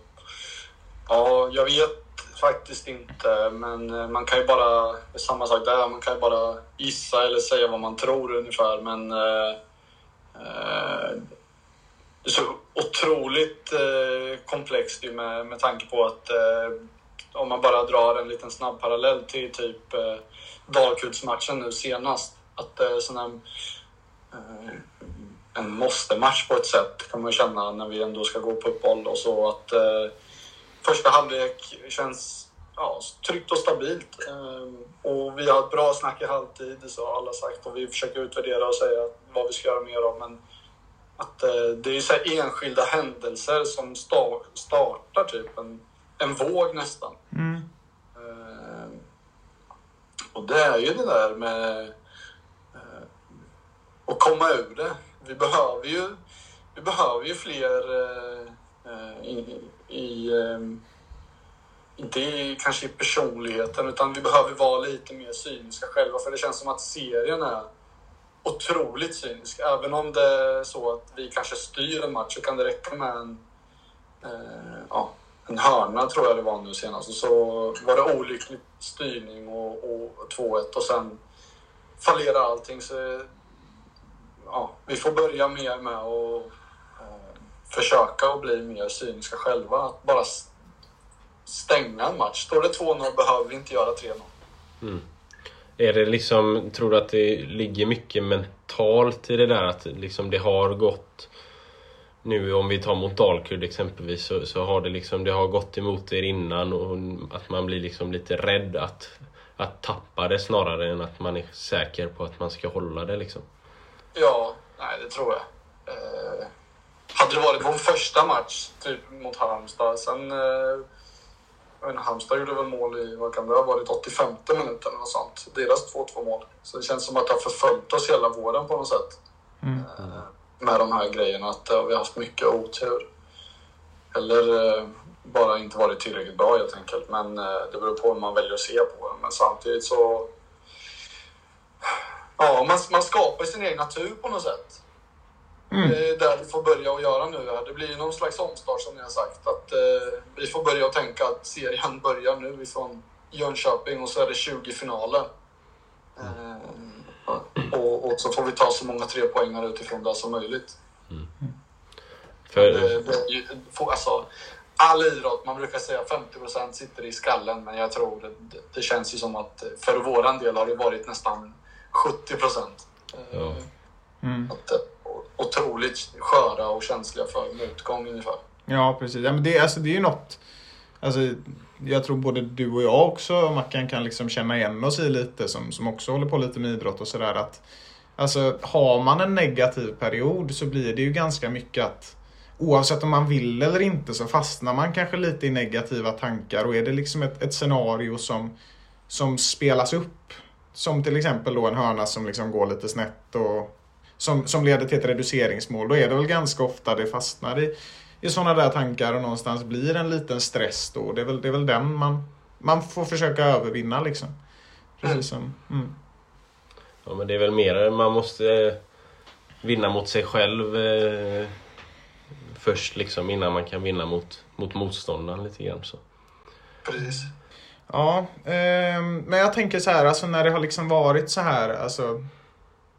Speaker 3: ja, jag vet faktiskt inte, men eh, man kan ju bara, samma sak där, man kan ju bara gissa eller säga vad man tror ungefär, men uh, Eh, så otroligt eh, komplext ju med, med tanke på att eh, om man bara drar en liten snabb parallell till typ eh, Dalkurdsmatchen nu senast, att eh, sån här, eh, en måste-match på ett sätt kan man ju känna när vi ändå ska gå på uppehåll och så att eh, första halvlek känns ja, tryggt och stabilt. Eh, och vi har ett bra snack i halvtid, så har alla sagt och vi försöker utvärdera och säga vad vi ska göra mer av. Men att eh, det är ju så enskilda händelser som sta- startar typ en, en våg nästan. Eh, och det är ju det där med eh, att komma ur det. Vi behöver ju, vi behöver ju fler eh, i, i eh, inte i, kanske i personligheten, utan vi behöver vara lite mer cyniska själva. För det känns som att serien är otroligt cynisk. Även om det är så att vi kanske styr en match så kan det räcka med en, eh, ja, en hörna, tror jag det var nu senast. Och så var det olycklig styrning och, och 2-1 och sen fallerar allting. Så, ja, vi får börja mer med att eh, försöka att bli mer cyniska själva. Att bara stänga en match. Står det 2-0 behöver vi inte göra 3-0.
Speaker 1: Är det liksom, tror du att det ligger mycket mentalt i det där att liksom det har gått nu om vi tar mot Dalkurd exempelvis så, så har det liksom det har gått emot er innan och att man blir liksom lite rädd att, att tappa det snarare än att man är säker på att man ska hålla det liksom.
Speaker 3: Ja, nej det tror jag. Eh, hade det varit vår första match typ mot Halmstad, sen... Eh, Halmstad gjorde väl mål i, vad kan det ha varit, 85 minuten eller något sånt. Deras 2-2 mål. Så det känns som att det har förföljt oss hela våren på något sätt. Eh, med de här grejerna, att eh, vi har haft mycket otur. Eller eh, bara inte varit tillräckligt bra helt enkelt. Men det beror på hur man väljer att se på det. Men samtidigt så... Ja, man, man skapar sin egen natur på något sätt. Det är där vi får börja att göra nu. Det blir någon slags omstart som ni har sagt. Att eh, Vi får börja att tänka att serien börjar nu ifrån Jönköping och så är det 20 finaler. Eh, och, och så får vi ta så många tre poängar utifrån det som möjligt.
Speaker 1: För,
Speaker 3: Det, det, ju- få- alltså, all idrott, man brukar säga 50% sitter i skallen, men jag tror det, det, det känns ju som att för våran del har det varit nästan 70%. Eh,
Speaker 1: Ja.
Speaker 3: Att, eh, otroligt sköra och känsliga för motgång ungefär.
Speaker 2: Ja, precis. Ja, men det, alltså, det är ju något... Alltså, jag tror både du och jag också, Mackan, kan liksom känna igen oss i lite som, som också håller på lite med idrott och sådär. Att Alltså har man en negativ period så blir det ju ganska mycket att oavsett om man vill eller inte så fastnar man kanske lite i negativa tankar och är det liksom ett, ett scenario som, som spelas upp som till exempel då en hörna som liksom går lite snett och som, som leder till ett reduceringsmål. Då är det väl ganska ofta det fastnar i, i sådana där tankar och någonstans blir en liten stress då. Det är väl, det är väl den man, man får försöka övervinna liksom. Precis som... Mm.
Speaker 1: Ja men det är väl mer man måste eh, vinna mot sig själv eh, först liksom innan man kan vinna mot, mot motståndaren lite grann. Så.
Speaker 3: Precis.
Speaker 2: Ja, ehm, men jag tänker så här, alltså när det har liksom varit så här, alltså...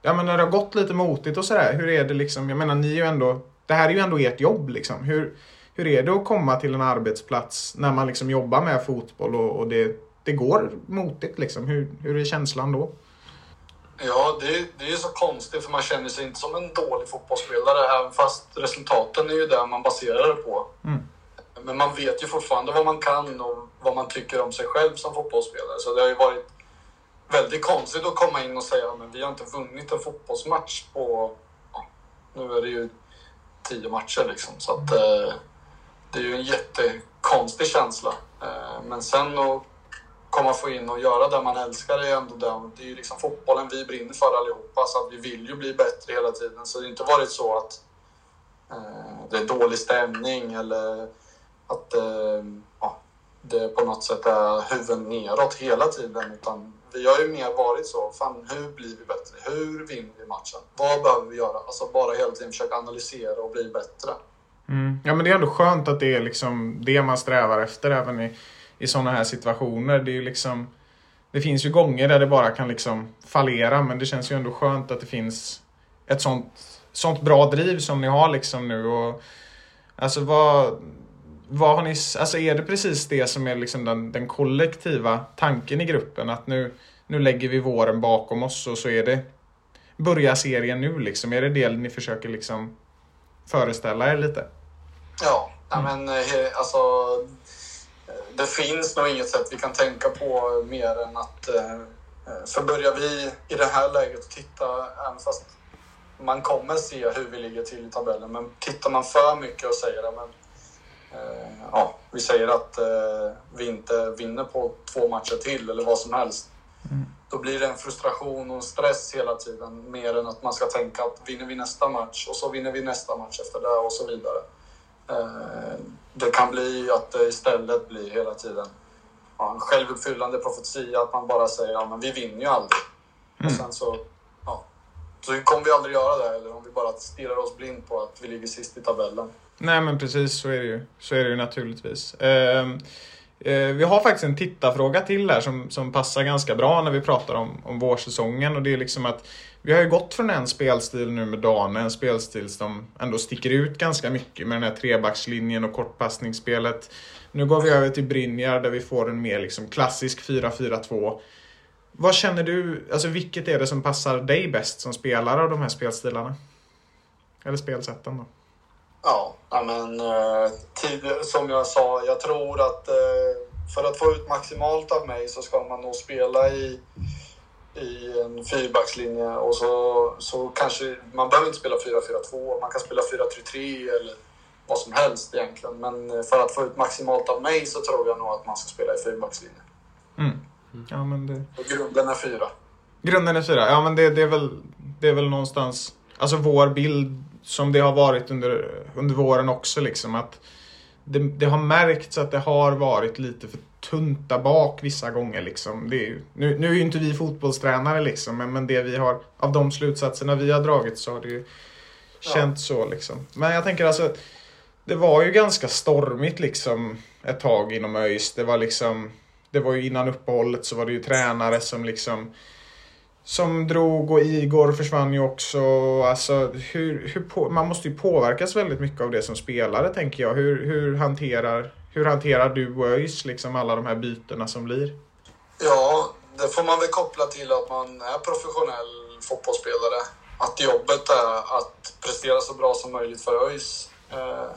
Speaker 2: Ja men när det har gått lite motigt och sådär, hur är det liksom, jag menar ni är ju ändå, det här är ju ändå ert jobb liksom. Hur, hur är det att komma till en arbetsplats när man liksom jobbar med fotboll och, och det, det går motigt liksom? Hur, hur är känslan då?
Speaker 3: Ja, det, det är ju så konstigt för man känner sig inte som en dålig fotbollsspelare även fast resultaten är ju det man baserar det på.
Speaker 2: Mm.
Speaker 3: Men man vet ju fortfarande vad man kan och vad man tycker om sig själv som fotbollsspelare. Så det har ju varit väldigt konstigt att komma in och säga att vi har inte vunnit en fotbollsmatch på... Ja, nu är det ju tio matcher liksom. Så att, eh, det är ju en jättekonstig känsla. Eh, men sen att komma få in och göra det man älskar är ändå det. Det är ju liksom fotbollen vi brinner för allihopa. Så att vi vill ju bli bättre hela tiden. Så det har inte varit så att eh, det är dålig stämning eller att eh, ja, det på något sätt är huvudet neråt hela tiden. Utan vi har ju mer varit så, fan hur blir vi bättre? Hur vinner vi matchen? Vad behöver vi göra? Alltså bara hela tiden försöka analysera och bli bättre.
Speaker 2: Mm. Ja men det är ändå skönt att det är liksom det man strävar efter även i, i sådana här situationer. Det är ju liksom Det finns ju gånger där det bara kan liksom fallera men det känns ju ändå skönt att det finns ett sånt, sånt bra driv som ni har liksom nu. Och, alltså vad, vad har ni, alltså är det precis det som är liksom den, den kollektiva tanken i gruppen? Att nu, nu lägger vi våren bakom oss och så är det Börjar serien nu liksom? Är det det ni försöker liksom föreställa er lite?
Speaker 3: Ja, mm. men eh, alltså det finns nog inget sätt vi kan tänka på mer än att eh, eh, för börjar vi i det här läget att titta, även fast man kommer se hur vi ligger till i tabellen, men tittar man för mycket och säger att ja, vi säger att vi inte vinner på två matcher till eller vad som helst. Mm. Då blir det en frustration och en stress hela tiden mer än att man ska tänka att vinner vi nästa match och så vinner vi nästa match efter det och så vidare. Det kan bli att det istället blir hela tiden en självuppfyllande profetia att man bara säger ja men vi vinner ju aldrig. Mm. Och sen så, ja, så kommer vi aldrig göra det eller om vi bara stirrar oss blind på att vi ligger sist i tabellen.
Speaker 2: Nej men precis så är det ju, så är det ju naturligtvis. Uh, uh, vi har faktiskt en tittarfråga till här som, som passar ganska bra när vi pratar om, om vårsäsongen och det är liksom att vi har ju gått från en spelstil nu med Dane, en spelstil som ändå sticker ut ganska mycket med den här trebackslinjen och kortpassningsspelet. Nu går vi över till Brynjar där vi får en mer liksom klassisk 4-4-2. Vad känner du, alltså vilket är det som passar dig bäst som spelare av de här spelstilarna? Eller spelsätten då?
Speaker 3: Ja, men eh, tid, som jag sa, jag tror att eh, för att få ut maximalt av mig så ska man nog spela i i en fyrbackslinje och så, så kanske man behöver inte spela 4-4-2, man kan spela 4-3-3 eller vad som helst egentligen. Men för att få ut maximalt av mig så tror jag nog att man ska spela i fyrbackslinje.
Speaker 2: Mm. Ja, men det...
Speaker 3: Och grunden är fyra.
Speaker 2: Grunden är fyra, ja men det, det, är väl, det är väl någonstans, alltså vår bild som det har varit under, under våren också liksom att det, det har märkts att det har varit lite för tunt där bak vissa gånger. Liksom. Det är, nu, nu är ju inte vi fotbollstränare liksom, men, men det vi har, av de slutsatserna vi har dragit så har det ju ja. känts så. Liksom. Men jag tänker alltså, det var ju ganska stormigt liksom ett tag inom ÖIS. Det var liksom, det var ju innan uppehållet så var det ju tränare som liksom som drog och Igor försvann ju också. Alltså, hur, hur på, man måste ju påverkas väldigt mycket av det som spelare tänker jag. Hur, hur, hanterar, hur hanterar du och ÖIS liksom alla de här bytena som blir?
Speaker 3: Ja, det får man väl koppla till att man är professionell fotbollsspelare. Att jobbet är att prestera så bra som möjligt för ÖIS. Eh,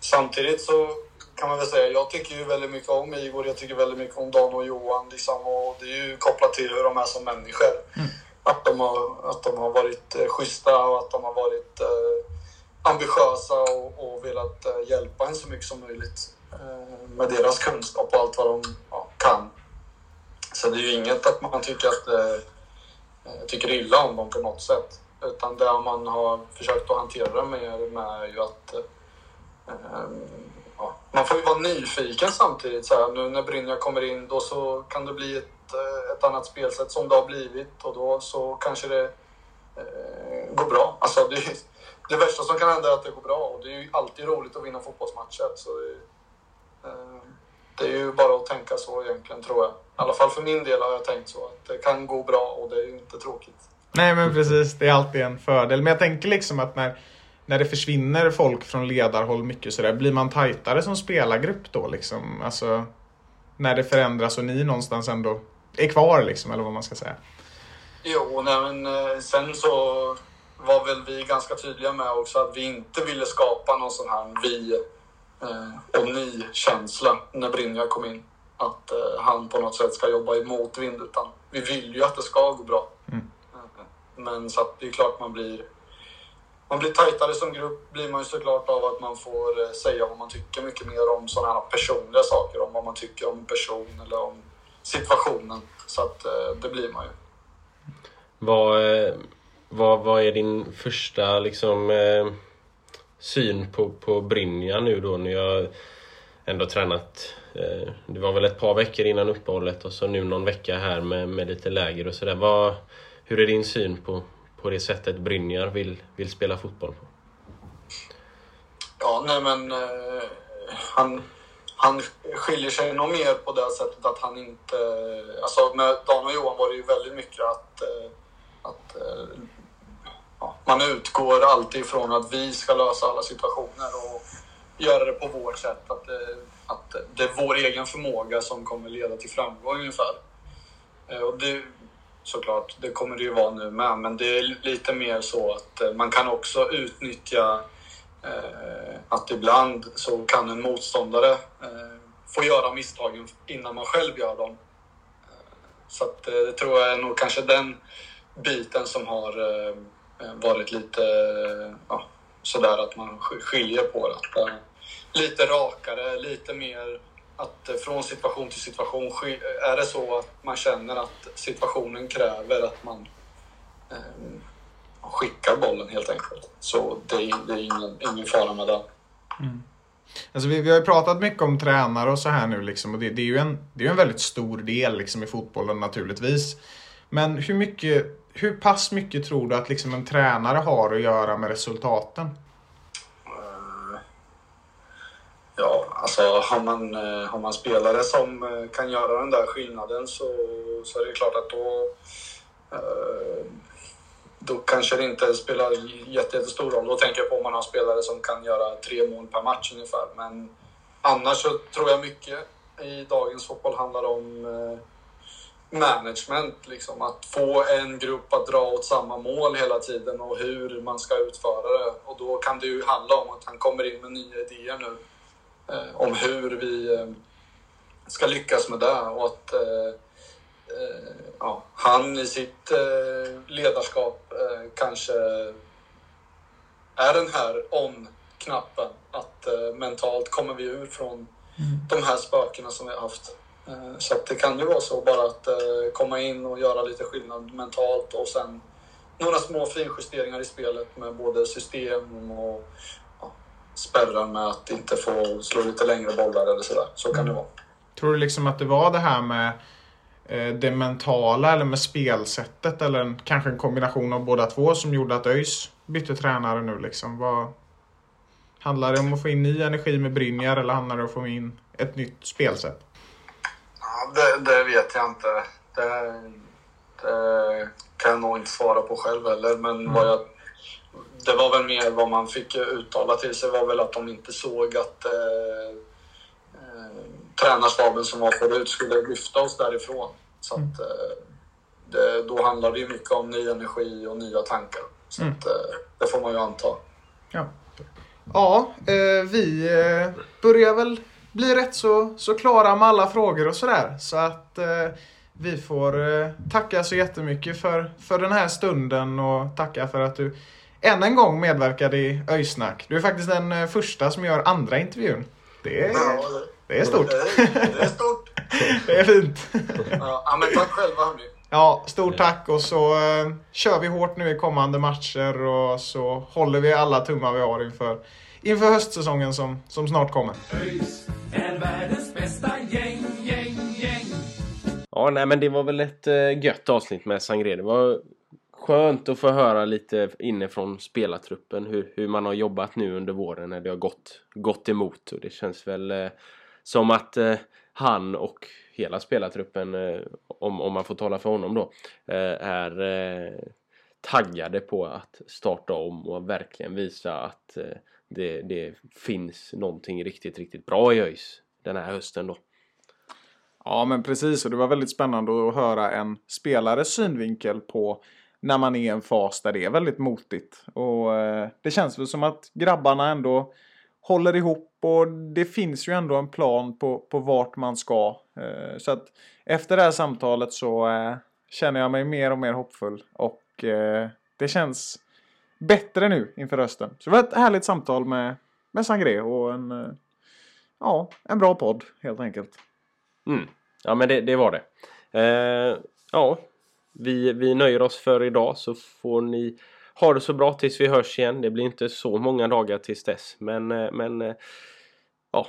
Speaker 3: samtidigt så kan man väl säga. Jag tycker ju väldigt mycket om Igor, jag tycker väldigt mycket om Dan och Johan. Liksom, och det är ju kopplat till hur de är som människor. Mm. att, de har, att de har varit eh, schyssta och att de har varit eh, ambitiösa och, och velat eh, hjälpa en så mycket som möjligt eh, med deras kunskap och allt vad de ja, kan. Så det är ju inget att man tycker att eh, eh tycker illa om dem på något sätt. Utan det man har försökt att hantera det med, med är ju att eh, ja, man får ju vara nyfiken samtidigt. Så här, nu när Brynja kommer in då så kan det bli ett, eh, ett annat spelsätt som det har blivit och då så kanske det eh, går bra. Alltså det, det värsta som kan hända är att det går bra och det är ju alltid roligt att vinna fotbollsmatcher. Så det, eh, det är ju bara att tänka så egentligen tror jag. I alla fall för min del har jag tänkt så att det kan gå bra och det är ju inte tråkigt.
Speaker 2: Nej men precis, det är alltid en fördel. Men jag tänker liksom att när, när det försvinner folk från ledarhåll mycket sådär, blir man tajtare som spelargrupp då liksom? Alltså, när det förändras och ni någonstans ändå är kvar liksom, eller vad man ska säga.
Speaker 3: Jo, nej, men eh, sen så var väl vi ganska tydliga med också att vi inte ville skapa någon sån här vi eh, och ni-känsla när Brynja kom in. Att eh, han på något sätt ska jobba i motvind, utan vi vill ju att det ska gå bra. Mm. Men så att det är klart man blir man blir tajtare som grupp blir man ju såklart av att man får eh, säga vad man tycker mycket mer om sådana här personliga saker. Om vad man tycker om en person eller om situationen. Så att eh, det blir man ju.
Speaker 1: Vad, eh, vad, vad är din första liksom, syn på, på Brynja nu då? När jag ändå tränat det var väl ett par veckor innan uppehållet och så nu någon vecka här med, med lite läger och sådär. Hur är din syn på, på det sättet Brynjar vill, vill spela fotboll på?
Speaker 3: Ja, nej men eh, han, han skiljer sig nog mer på det sättet att han inte... Alltså med Dan och Johan var det ju väldigt mycket att, eh, att eh, ja, man utgår alltid ifrån att vi ska lösa alla situationer och göra det på vårt sätt. Att, eh, att det är vår egen förmåga som kommer leda till framgång ungefär. Eh, och det, såklart. Det kommer det ju vara nu med. Men det är lite mer så att eh, man kan också utnyttja eh, att ibland så kan en motståndare eh, få göra misstagen innan man själv gör dem. Eh, så att, eh, det tror jag är nog kanske den biten som har eh, varit lite eh, ja, sådär att man skiljer på det. lite rakare, lite mer att eh, från situation till situation, eh, är det så att man känner att situationen kräver att man eh, skickar bollen helt enkelt. Så det är, det är ingen, ingen fara med det. Mm.
Speaker 2: Alltså vi, vi har ju pratat mycket om tränare och så här nu liksom, och det, det är ju en, det är en väldigt stor del liksom, i fotbollen naturligtvis. Men hur mycket, hur pass mycket tror du att liksom, en tränare har att göra med resultaten?
Speaker 3: Ja, alltså har man, eh, har man spelare som eh, kan göra den där skillnaden så, så är det klart att då, eh, då kanske det inte spelar jättestor roll. Då tänker jag på om man har spelare som kan göra tre mål per match ungefär. Men annars så tror jag mycket i dagens fotboll handlar om management. Liksom. Att få en grupp att dra åt samma mål hela tiden och hur man ska utföra det. Och då kan det ju handla om att han kommer in med nya idéer nu om hur vi eh, ska lyckas med det och att eh, eh, ja, han i sitt eh, ledarskap kanske är den här on-knappen. Att mentalt kommer vi ur från mm. de här spökena som vi har haft. Så att det kan ju vara så bara att komma in och göra lite skillnad mentalt och sen några små finjusteringar i spelet med både system och spärrar med att inte få slå lite längre bollar eller sådär. Så kan det vara.
Speaker 2: Tror du liksom att det var det här med eh, det mentala eller med spelsättet eller en, kanske en kombination av båda två som gjorde att ÖIS bytte tränare nu liksom? Vad, handlar det om att få in ny energi med Brynjar eller handlar det om att få in ett nytt spelsätt?
Speaker 3: Ja, det, det vet jag inte. Det, det, kan jag nog inte svara på själv heller. Men mm. vad jag det var väl mer vad man fick uttala till sig var väl att de inte såg att eh, eh, tränarstaben som var förut skulle lyfta oss därifrån. Så att, eh, det, då handlar det ju mycket om ny energi och nya tankar. Så mm. att, eh, det får man ju anta.
Speaker 2: Ja, ja eh, vi eh, börjar väl bli rätt så, så klara med alla frågor och sådär. Så att vi får eh, tacka så jättemycket för, för den här stunden och tacka för att du än en gång medverkade i Öjsnack. Du är faktiskt den eh, första som gör andra intervjun. Det är, det är stort.
Speaker 3: Det, det är stort.
Speaker 2: Det är fint.
Speaker 3: Ja, ja, men tack själva hörni.
Speaker 2: Ja, stort tack och så eh, kör vi hårt nu i kommande matcher och så håller vi alla tummar vi har inför, inför höstsäsongen som, som snart kommer.
Speaker 4: ÖIS är världens bästa gäng, gäng, gäng.
Speaker 1: Ja, nej men det var väl ett uh, gött avsnitt med Sangre. Det var skönt att få höra lite inifrån spelartruppen hur, hur man har jobbat nu under våren när det har gått, gått emot. Och det känns väl eh, som att eh, han och hela spelartruppen, eh, om, om man får tala för honom då, eh, är eh, taggade på att starta om och verkligen visa att det, det finns någonting riktigt, riktigt bra i ÖIS den här hösten då.
Speaker 2: Ja, men precis. Och det var väldigt spännande att höra en spelares synvinkel på när man är i en fas där det är väldigt motigt. Och eh, det känns väl som att grabbarna ändå håller ihop och det finns ju ändå en plan på, på vart man ska. Eh, så att efter det här samtalet så eh, känner jag mig mer och mer hoppfull och eh, det känns bättre nu inför hösten. Så det var ett härligt samtal med, med Sangré och en, eh, ja, en bra podd helt enkelt.
Speaker 1: Mm. Ja men det, det var det. Eh, ja, vi, vi nöjer oss för idag så får ni ha det så bra tills vi hörs igen. Det blir inte så många dagar tills dess. Men, eh, men eh, ja,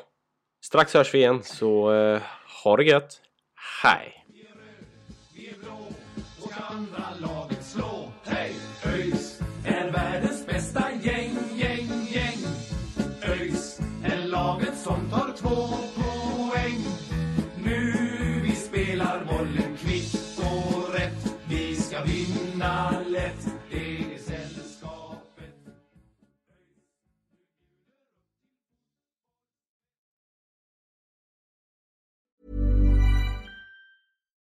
Speaker 1: strax hörs vi igen så eh, ha det gött. Hej!
Speaker 4: Vinna